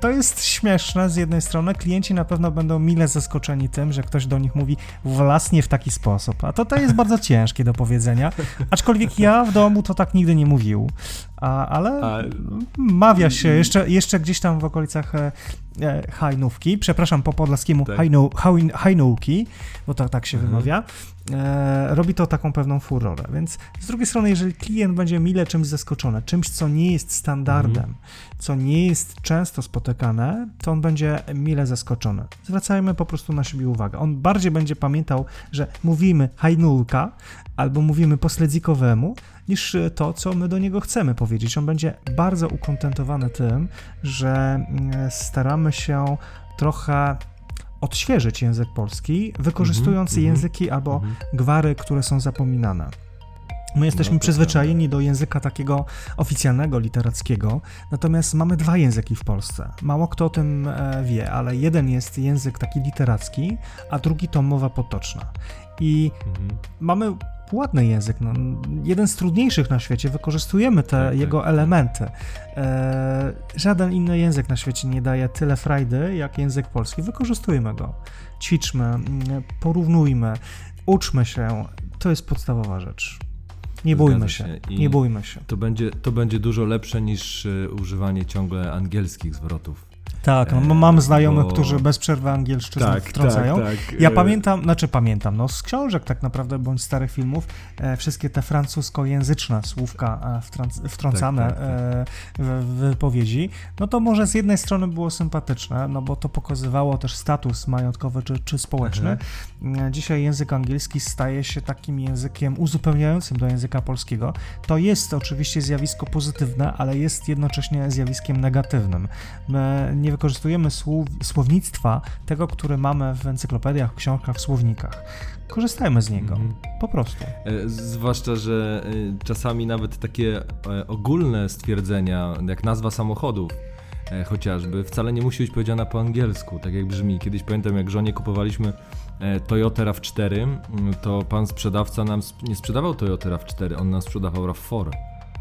to jest śmieszne z jednej strony. Klienci na pewno będą mile zaskoczeni tym, że ktoś do nich mówi własnie w taki sposób. A to, to jest bardzo [LAUGHS] ciężkie do powiedzenia. Aczkolwiek ja w domu to tak nigdy nie mówił. A, ale A- mawia się, jeszcze, jeszcze gdzieś tam w okolicach e, e, hajnówki, przepraszam po podlaskiemu Tak. hajnu, hajn- hajnówki, bo to tak się Mhm. wymawia, e, robi to taką pewną furorę. Więc z drugiej strony, jeżeli klient będzie mile czymś zaskoczony, czymś, co nie jest standardem, Mhm. co nie jest często spotykane, to on będzie mile zaskoczony. Zwracajmy po prostu na siebie uwagę. On bardziej będzie pamiętał, że mówimy hajnulka albo mówimy po sledzikowemu, niż to, co my do niego chcemy powiedzieć. On będzie bardzo ukontentowany tym, że mm, staramy się trochę odświeżyć język polski, wykorzystując mhm. języki albo Mhm. gwary, które są zapominane. My jesteśmy No przyzwyczajeni do języka takiego oficjalnego, literackiego, natomiast mamy dwa języki w Polsce. Mało kto o tym e, wie, ale jeden jest język taki literacki, a drugi to mowa potoczna. I Mhm. mamy ładny język, no, jeden z trudniejszych na świecie, wykorzystujemy te Tak, tak, jego tak. elementy. E, żaden inny język na świecie nie daje tyle frajdy jak język polski. Wykorzystujmy go, ćwiczmy, mm, porównujmy, uczmy się. To jest podstawowa rzecz. Nie bójmy się. się, nie bójmy się. To będzie, to będzie dużo lepsze niż e, używanie ciągle angielskich zwrotów. Tak, no, e, mam znajomych, bo- którzy bez przerwy angielszczyznę wtrącają. tak. Ja e, pamiętam, znaczy pamiętam, no z książek tak naprawdę, bądź starych filmów, e, wszystkie te francuskojęzyczne słówka e, wtrąc, wtrącane Tak, tak, tak. e, w, w wypowiedzi, no to może z jednej strony było sympatyczne, no bo to pokazywało też status majątkowy czy, czy społeczny. E, Dzisiaj język angielski staje się takim językiem uzupełniającym do języka polskiego. To jest oczywiście zjawisko pozytywne, ale jest jednocześnie zjawiskiem negatywnym. My nie wykorzystujemy słów, słownictwa tego, które mamy w encyklopediach, książkach, w słownikach. Korzystajmy z niego. Mhm. Po prostu. E, Zwłaszcza, że e, czasami nawet takie e, ogólne stwierdzenia, jak nazwa samochodów, chociażby, wcale nie musi być powiedziana po angielsku, tak jak brzmi. Kiedyś pamiętam, jak żonie kupowaliśmy Toyota RAV4, mm, to pan sprzedawca nam nie sprzedawał Toyota RAV4, on nam sprzedawał RAV4.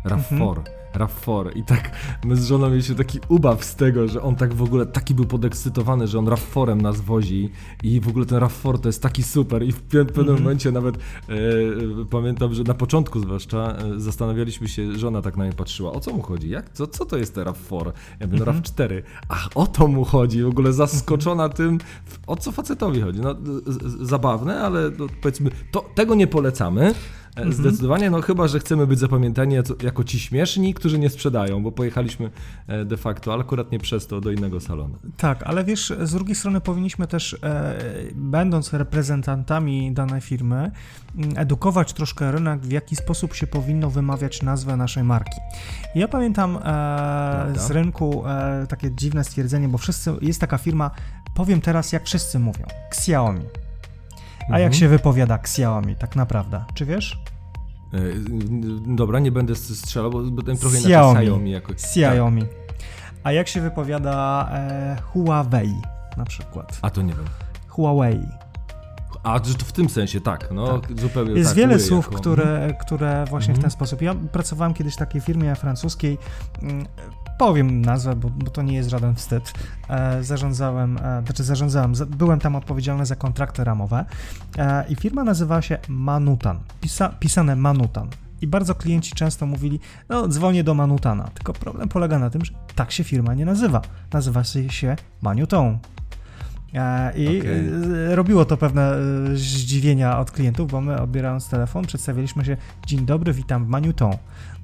RAV4. RAV4 i tak my z żoną mieliśmy taki ubaw z tego, że on tak w ogóle taki był podekscytowany, że on RAV4em nas wozi i w ogóle ten RAV4 to jest taki super. I w pe- pewnym momencie nawet e, pamiętam, że na początku zwłaszcza e, zastanawialiśmy się, żona tak na mnie patrzyła, o co mu chodzi, jak, co, co to jest ten RAV4? Ja mówię, no RAV4, ach o to mu chodzi, w ogóle zaskoczona tym, w- o co facetowi chodzi. No zabawne, ale no, powiedzmy, to, tego nie polecamy. E, Zdecydowanie, no chyba, że chcemy być zapamiętani jako- jako ci śmieszni, którzy nie sprzedają, bo pojechaliśmy e, de facto, ale akurat nie przez to do innego salonu. Tak, ale wiesz, z drugiej strony powinniśmy też, e, będąc reprezentantami danej firmy, m, edukować troszkę rynek, w jaki sposób się powinno wymawiać nazwę naszej marki. Ja pamiętam e, z rynku takie dziwne stwierdzenie, bo wszyscy, jest taka firma, powiem teraz jak wszyscy mówią, Xiaomi. A jak Mhm. się wypowiada Xiaomi tak naprawdę? Czy wiesz? E, Dobra, nie będę strzelał, bo, ten trochę Xiaomi. inaczej Xiaomi jakoś. Xiaomi. A jak się wypowiada e, Huawei na przykład? A to nie wiem. Huawei. A to w tym sensie, tak, no zupełnie Jest tak, wiele słów, jako- które, które właśnie w Mhm. ten sposób. Ja pracowałem kiedyś w takiej firmie francuskiej. Powiem nazwę, bo, bo to nie jest żaden wstyd. E, zarządzałem, e, znaczy zarządzałem, za- byłem tam odpowiedzialny za kontrakty ramowe e, i firma nazywała się Manutan. Pisa, pisane Manutan. I bardzo klienci często mówili, no dzwonię do Manutana. Tylko problem polega na tym, że tak się firma nie nazywa. Nazywa się, Manuton. E, I Okej. e, robiło to pewne e, zdziwienia od klientów, bo my odbierając telefon przedstawiliśmy się Dzień dobry, witam w Manuton.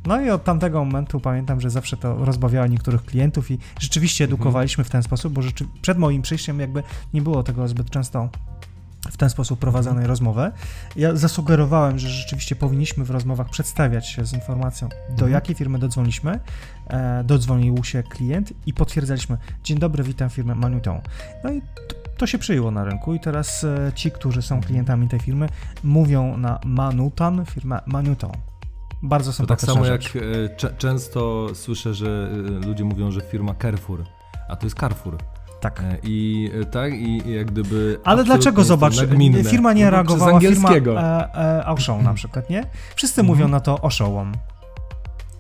No i od tamtego momentu pamiętam, że zawsze to rozbawiało niektórych klientów i rzeczywiście Mhm. edukowaliśmy w ten sposób, bo rzeczy, przed moim przyjściem jakby nie było tego zbyt często w ten sposób prowadzonej Mhm. rozmowy. Ja zasugerowałem, że rzeczywiście powinniśmy w rozmowach przedstawiać się z informacją, do Mhm. jakiej firmy dodzwoniliśmy. E, dodzwonił się klient i potwierdzaliśmy, dzień dobry, witam firmę Manuton. No i to, się przyjęło na rynku i teraz e, ci, którzy są klientami tej firmy, mówią na Manutan, firmę Manuton. Bardzo To tak sympatyczna samo rzecz. jak e, cze- często słyszę, że e, ludzie mówią, że firma Carrefour, a to jest Carrefour. Tak. E, I tak, i jak gdyby. Ale dlaczego, zobacz, nagminne. firma nie No bo reagowała, firma e, e, Auchan na przykład, nie? Wszyscy Mhm. mówią na to oszołom.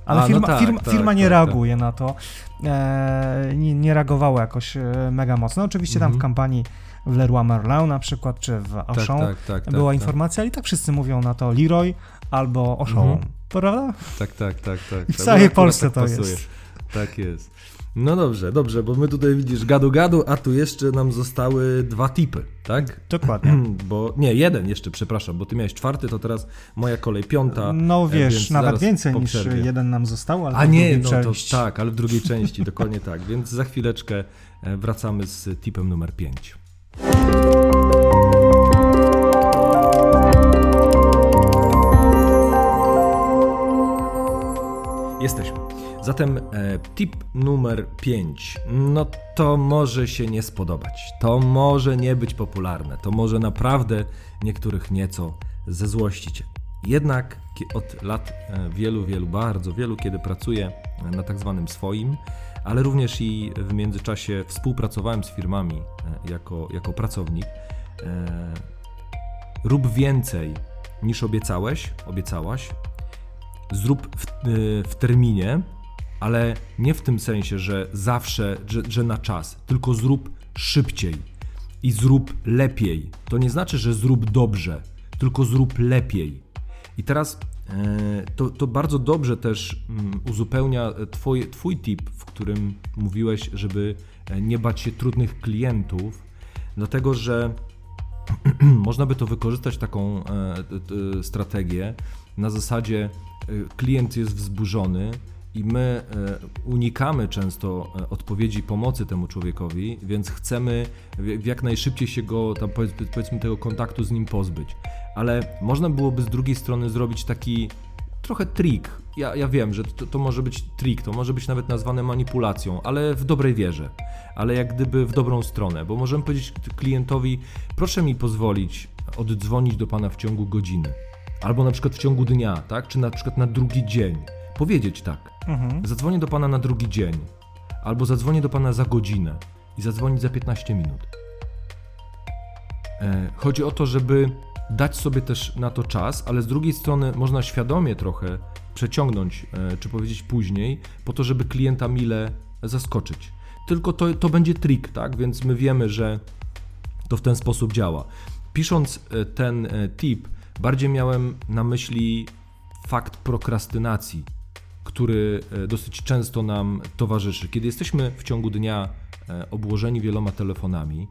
Ale A, no firma, tak, firma, tak, firma nie tak, reaguje na to, e, nie, nie reagowała jakoś mega mocno. Oczywiście tam w Mhm. kampanii w Leroy Merlin na przykład, czy w tak, Auchan tak, tak, tak, była tak. informacja, ale i tak wszyscy mówią na to Leroy albo Oszołom, Mhm. Prawda? Tak, tak, tak, tak. I w tak. całej Akurat Polsce tak to pasuje. jest. Tak jest. No dobrze, dobrze, bo my tutaj widzisz gadu gadu, a tu jeszcze nam zostały dwa tipy, tak? Dokładnie. [CLEARS THROAT] Bo nie, jeden jeszcze, przepraszam, bo ty miałeś czwarty, to teraz moja kolej piąta. No e, wiesz, nawet więcej niż jeden nam został, ale A to nie, no to części. tak, ale w drugiej [LAUGHS] części, dokładnie tak. Więc za chwileczkę e, wracamy z tipem numer 5. Jesteśmy. Zatem e, tip numer 5. No to może się nie spodobać. To może nie być popularne. To może naprawdę niektórych nieco zezłościć. Jednak od lat e, wielu, wielu, bardzo wielu, kiedy pracuję na tak zwanym swoim, ale również i w międzyczasie współpracowałem z firmami e, jako, jako pracownik, e, rób więcej niż obiecałeś, obiecałaś, zrób w, y, w terminie, ale nie w tym sensie, że zawsze, że, że na czas, tylko zrób szybciej i zrób lepiej. To nie znaczy, że zrób dobrze, tylko zrób lepiej. I teraz e, to, to bardzo dobrze też mm, uzupełnia twój, twój tip, w którym mówiłeś, żeby e, nie bać się trudnych klientów, dlatego że [CLEARS THROAT] można by to wykorzystać taką e, strategię na zasadzie e, klient jest wzburzony i my e, unikamy często e, odpowiedzi pomocy temu człowiekowi, więc chcemy jak najszybciej się go, tam powiedz- powiedzmy tego kontaktu z nim pozbyć. Ale można byłoby z drugiej strony zrobić taki trochę trik. Ja, ja wiem, że to, to może być trik, to może być nawet nazwane manipulacją, ale w dobrej wierze, ale jak gdyby w dobrą stronę, bo możemy powiedzieć klientowi, proszę mi pozwolić oddzwonić do pana w ciągu godziny, albo na przykład w ciągu dnia, tak, czy na przykład na drugi dzień. Powiedzieć tak, Mhm. zadzwonię do pana na drugi dzień, albo zadzwonię do pana za godzinę i zadzwonić za 15 minut. E, Chodzi o to, żeby dać sobie też na to czas, ale z drugiej strony można świadomie trochę przeciągnąć, e, czy powiedzieć później, po to, żeby klienta mile zaskoczyć. Tylko to, to będzie trik, tak? Więc my wiemy, że to w ten sposób działa. Pisząc e, ten e, tip, bardziej miałem na myśli fakt prokrastynacji, który e, dosyć często nam towarzyszy. Kiedy jesteśmy w ciągu dnia e, obłożeni wieloma telefonami,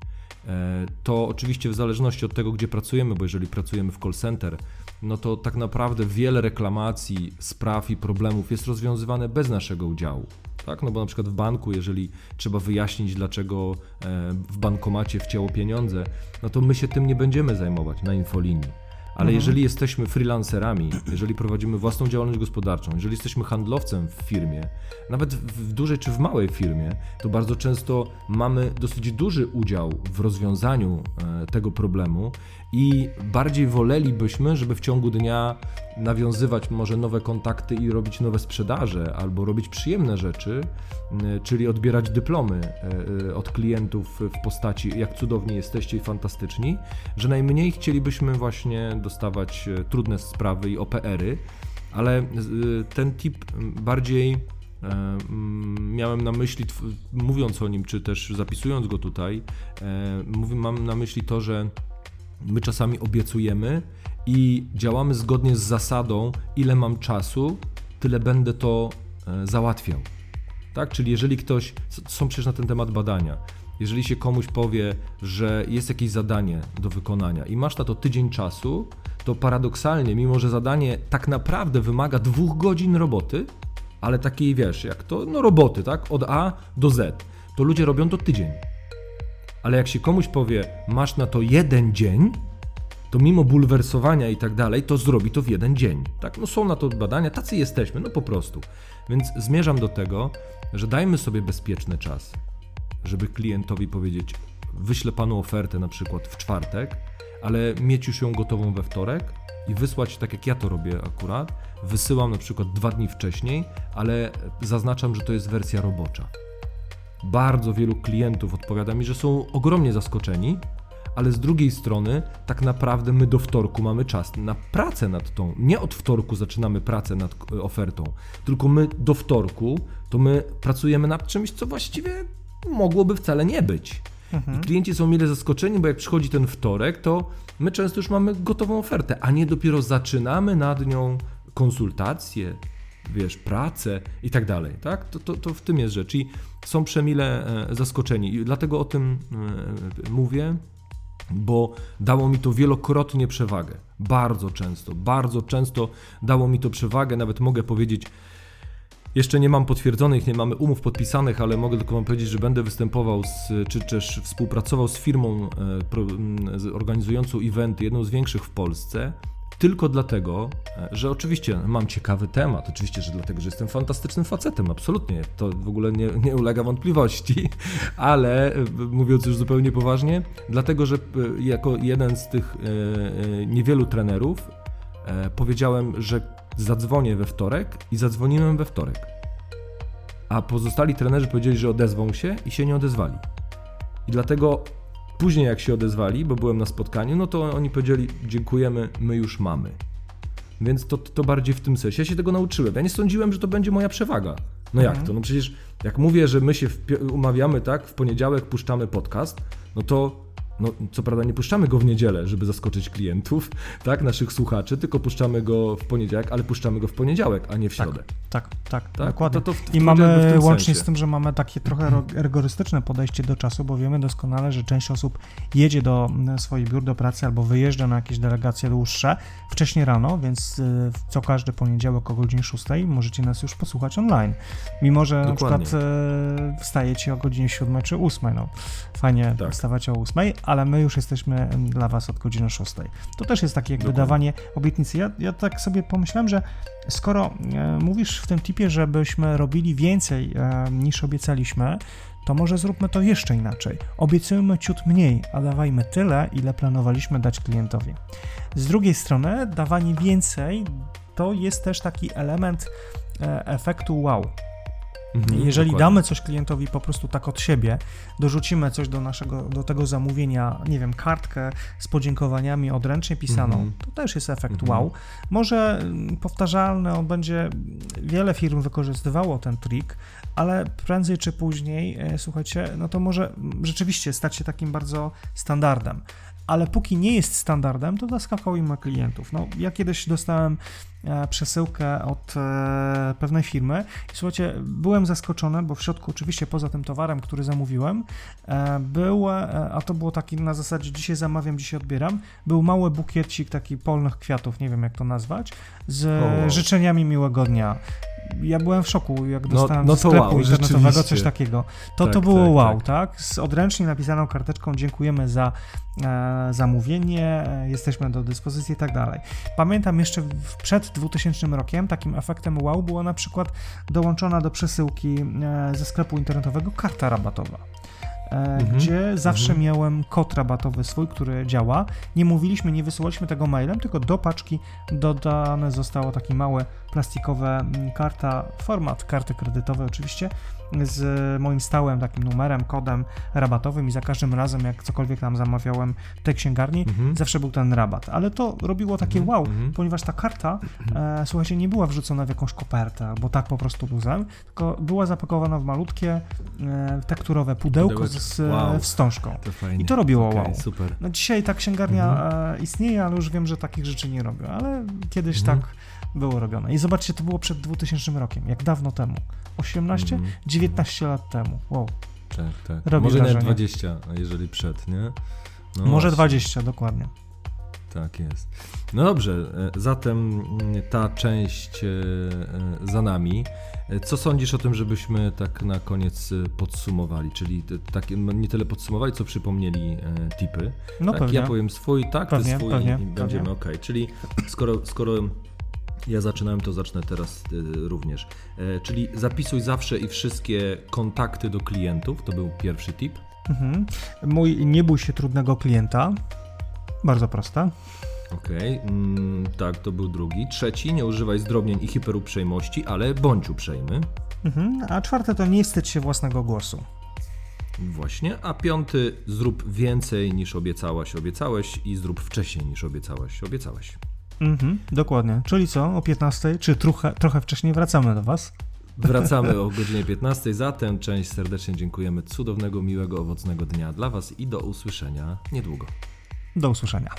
e, to oczywiście w zależności od tego, gdzie pracujemy, bo jeżeli pracujemy w call center, no to tak naprawdę wiele reklamacji, spraw i problemów jest rozwiązywane bez naszego udziału. Tak? No bo na przykład w banku, jeżeli trzeba wyjaśnić, dlaczego w bankomacie wcięło pieniądze, no to my się tym nie będziemy zajmować na infolinii. Ale jeżeli jesteśmy freelancerami, jeżeli prowadzimy własną działalność gospodarczą, jeżeli jesteśmy handlowcem w firmie, nawet w w dużej czy w małej firmie, to bardzo często mamy dosyć duży udział w rozwiązaniu e, tego problemu i bardziej wolelibyśmy, żeby w ciągu dnia nawiązywać może nowe kontakty i robić nowe sprzedaże, albo robić przyjemne rzeczy, m, czyli odbierać dyplomy e, e, od klientów w postaci jak cudowni jesteście i fantastyczni, że najmniej chcielibyśmy właśnie dostawać e, trudne sprawy i OPR-y, ale ten tip bardziej mm, miałem na myśli, mówiąc o nim, czy też zapisując go tutaj, mam na myśli to, że my czasami obiecujemy i działamy zgodnie z zasadą, ile mam czasu, tyle będę to e, załatwiał. Tak? Czyli jeżeli ktoś, są przecież na ten temat badania, jeżeli się komuś powie, że jest jakieś zadanie do wykonania i masz na to tydzień czasu, to paradoksalnie, mimo że zadanie tak naprawdę wymaga dwóch godzin roboty, ale takiej wiesz, jak to, no roboty, tak? Od A do Z, to ludzie robią to tydzień. Ale jak się komuś powie, masz na to jeden dzień, to mimo bulwersowania i tak dalej, to zrobi to w jeden dzień. Tak, no są na to badania, tacy jesteśmy, no po prostu. Więc zmierzam do tego, że dajmy sobie bezpieczny czas, żeby klientowi powiedzieć, wyślę panu ofertę na przykład w czwartek, ale mieć już ją gotową we wtorek i wysłać, tak jak ja to robię akurat, wysyłam na przykład dwa dni wcześniej, ale zaznaczam, że to jest wersja robocza. Bardzo wielu klientów odpowiada mi, że są ogromnie zaskoczeni, ale z drugiej strony, tak naprawdę my do wtorku mamy czas na pracę nad tą. Nie od wtorku zaczynamy pracę nad e, ofertą, tylko my do wtorku to my pracujemy nad czymś, co właściwie mogłoby wcale nie być. I klienci są mile zaskoczeni, bo jak przychodzi ten wtorek, to my często już mamy gotową ofertę, a nie dopiero zaczynamy nad nią konsultacje, wiesz, pracę i tak dalej, tak? To, to, to w tym jest rzecz i są przemile e, zaskoczeni i dlatego o tym e, mówię, bo dało mi to wielokrotnie przewagę. Bardzo często, bardzo często dało mi to przewagę, nawet mogę powiedzieć, jeszcze nie mam potwierdzonych, nie mamy umów podpisanych, ale mogę tylko Wam powiedzieć, że będę występował z, czy też współpracował z firmą e, organizującą eventy, jedną z większych w Polsce, tylko dlatego, e, że oczywiście mam ciekawy temat, oczywiście, że dlatego, że jestem fantastycznym facetem, absolutnie, to w ogóle nie, nie ulega wątpliwości, [LAUGHS] ale e, mówiąc już zupełnie poważnie, dlatego, że e, jako jeden z tych niewielu trenerów powiedziałem, że zadzwonię we wtorek i zadzwoniłem we wtorek. A pozostali trenerzy powiedzieli, że odezwą się i się nie odezwali. I dlatego później jak się odezwali, bo byłem na spotkaniu, no to oni powiedzieli dziękujemy, my już mamy. Więc to, to bardziej w tym sensie. Ja się tego nauczyłem. Ja nie sądziłem, że to będzie moja przewaga. No jak to? No przecież jak mówię, że my się umawiamy, tak, w poniedziałek puszczamy podcast, no to no, co prawda nie puszczamy go w niedzielę, żeby zaskoczyć klientów, [LAUGHS] tak, naszych słuchaczy, tylko puszczamy go w poniedziałek, ale puszczamy go w poniedziałek, a nie w środę. Tak, tak, Tak? dokładnie. To- to w- I mamy łącznie sensie. z tym, że mamy takie trochę ro- rygorystyczne podejście do czasu, bo wiemy doskonale, że część osób jedzie do mm, swoich biur do pracy albo wyjeżdża na jakieś delegacje dłuższe wcześniej rano, więc y, co każdy poniedziałek o godzinie 6 możecie nas już posłuchać online. Mimo, że Dokładnie. na przykład y, wstajecie o godzinie 7 czy 8. No, fajnie Tak. wstawać o 8, ale my już jesteśmy dla Was od godziny 6. To też jest takie jakby Dokładnie. dawanie obietnicy. Ja, ja tak sobie pomyślałem, że skoro e, mówisz w tym tipie, żebyśmy robili więcej e, niż obiecaliśmy, to może zróbmy to jeszcze inaczej. Obiecujmy ciut mniej, a dawajmy tyle, ile planowaliśmy dać klientowi. Z drugiej strony, dawanie więcej to jest też taki element e, efektu wow. Mhm, Jeżeli dokładnie. damy coś klientowi po prostu tak od siebie, dorzucimy coś do naszego, do tego zamówienia, nie wiem, kartkę z podziękowaniami odręcznie pisaną, Mhm. to też jest efekt Mhm. wow. Może mm, powtarzalny, on będzie, wiele firm wykorzystywało ten trik, ale prędzej czy później, e, słuchajcie, no to może rzeczywiście stać się takim bardzo standardem. Ale póki nie jest standardem, to zaskakujmy klientów. No, ja kiedyś dostałem e, przesyłkę od e, pewnej firmy i słuchajcie, byłem zaskoczony, bo w środku, oczywiście poza tym towarem, który zamówiłem, e, był, a to było taki na zasadzie dzisiaj zamawiam, dzisiaj odbieram, był mały bukiecik taki polnych kwiatów, nie wiem jak to nazwać, z życzeniami miłego dnia. Ja byłem w szoku, jak No- dostałem no to sklepu wow, internetowego coś takiego. To Tak, to było tak, wow, tak. tak? Z odręcznie napisaną karteczką dziękujemy za e, zamówienie, e, jesteśmy do dyspozycji i tak dalej. Pamiętam jeszcze w, przed 2000 rokiem takim efektem wow była na przykład dołączona do przesyłki e, ze sklepu internetowego karta rabatowa. E, Mhm, Gdzie zawsze mhm. miałem kod rabatowy swój, który działa. Nie mówiliśmy, nie wysyłaliśmy tego mailem, tylko do paczki dodane zostało taki małe plastikowe mm, karta, format karty kredytowej oczywiście, z moim stałym takim numerem, kodem rabatowym i za każdym razem, jak cokolwiek tam zamawiałem w tej księgarni, Mhm. zawsze był ten rabat. Ale to robiło takie Mhm, wow, mhm. ponieważ ta karta, e, słuchajcie, nie była wrzucona w jakąś kopertę albo tak po prostu luzem, tylko była zapakowana w malutkie e, tekturowe pudełko z, z Wow. wstążką. To. I to robiło Okej, wow. Super. No dzisiaj ta księgarnia Mhm. e, istnieje, ale już wiem, że takich rzeczy nie robią, ale kiedyś Mhm. tak było robione. I zobaczcie, to było przed 2000 rokiem, jak dawno temu. 18? Mhm. 19 lat temu. Wow. Tak, tak. Robi Może nawet wrażenie. 20, a jeżeli przed, nie? No Może właśnie. 20, dokładnie. Tak jest. No dobrze, e, zatem mm, ta część e, e, za nami. Co sądzisz o tym, żebyśmy tak na koniec podsumowali? Czyli tak, nie tyle podsumowali, co przypomnieli tipy. No tak, pewnie. ja powiem swój, tak, Pewnie, ty swój pewnie, i będziemy ok. Czyli skoro, skoro ja zaczynałem, to zacznę teraz e, również. E, czyli zapisuj zawsze i wszystkie kontakty do klientów, to był pierwszy tip. Mhm. Mój nie bój się trudnego klienta. Bardzo proste. Okej, mm, tak, to był drugi. Trzeci, nie używaj zdrobnień i hiperuprzejmości, ale bądź uprzejmy. Mhm. A czwarte to nie wstydź się własnego głosu. Właśnie. A piąty, zrób więcej niż obiecałaś, obiecałeś i zrób wcześniej niż obiecałaś, obiecałeś. Mhm. Dokładnie. Czyli co? O 15, czy trochę, trochę wcześniej wracamy do Was? Wracamy o [LAUGHS] godzinie 15. Za tę część serdecznie dziękujemy. Cudownego, miłego, owocnego dnia dla Was i do usłyszenia niedługo. Do usłyszenia.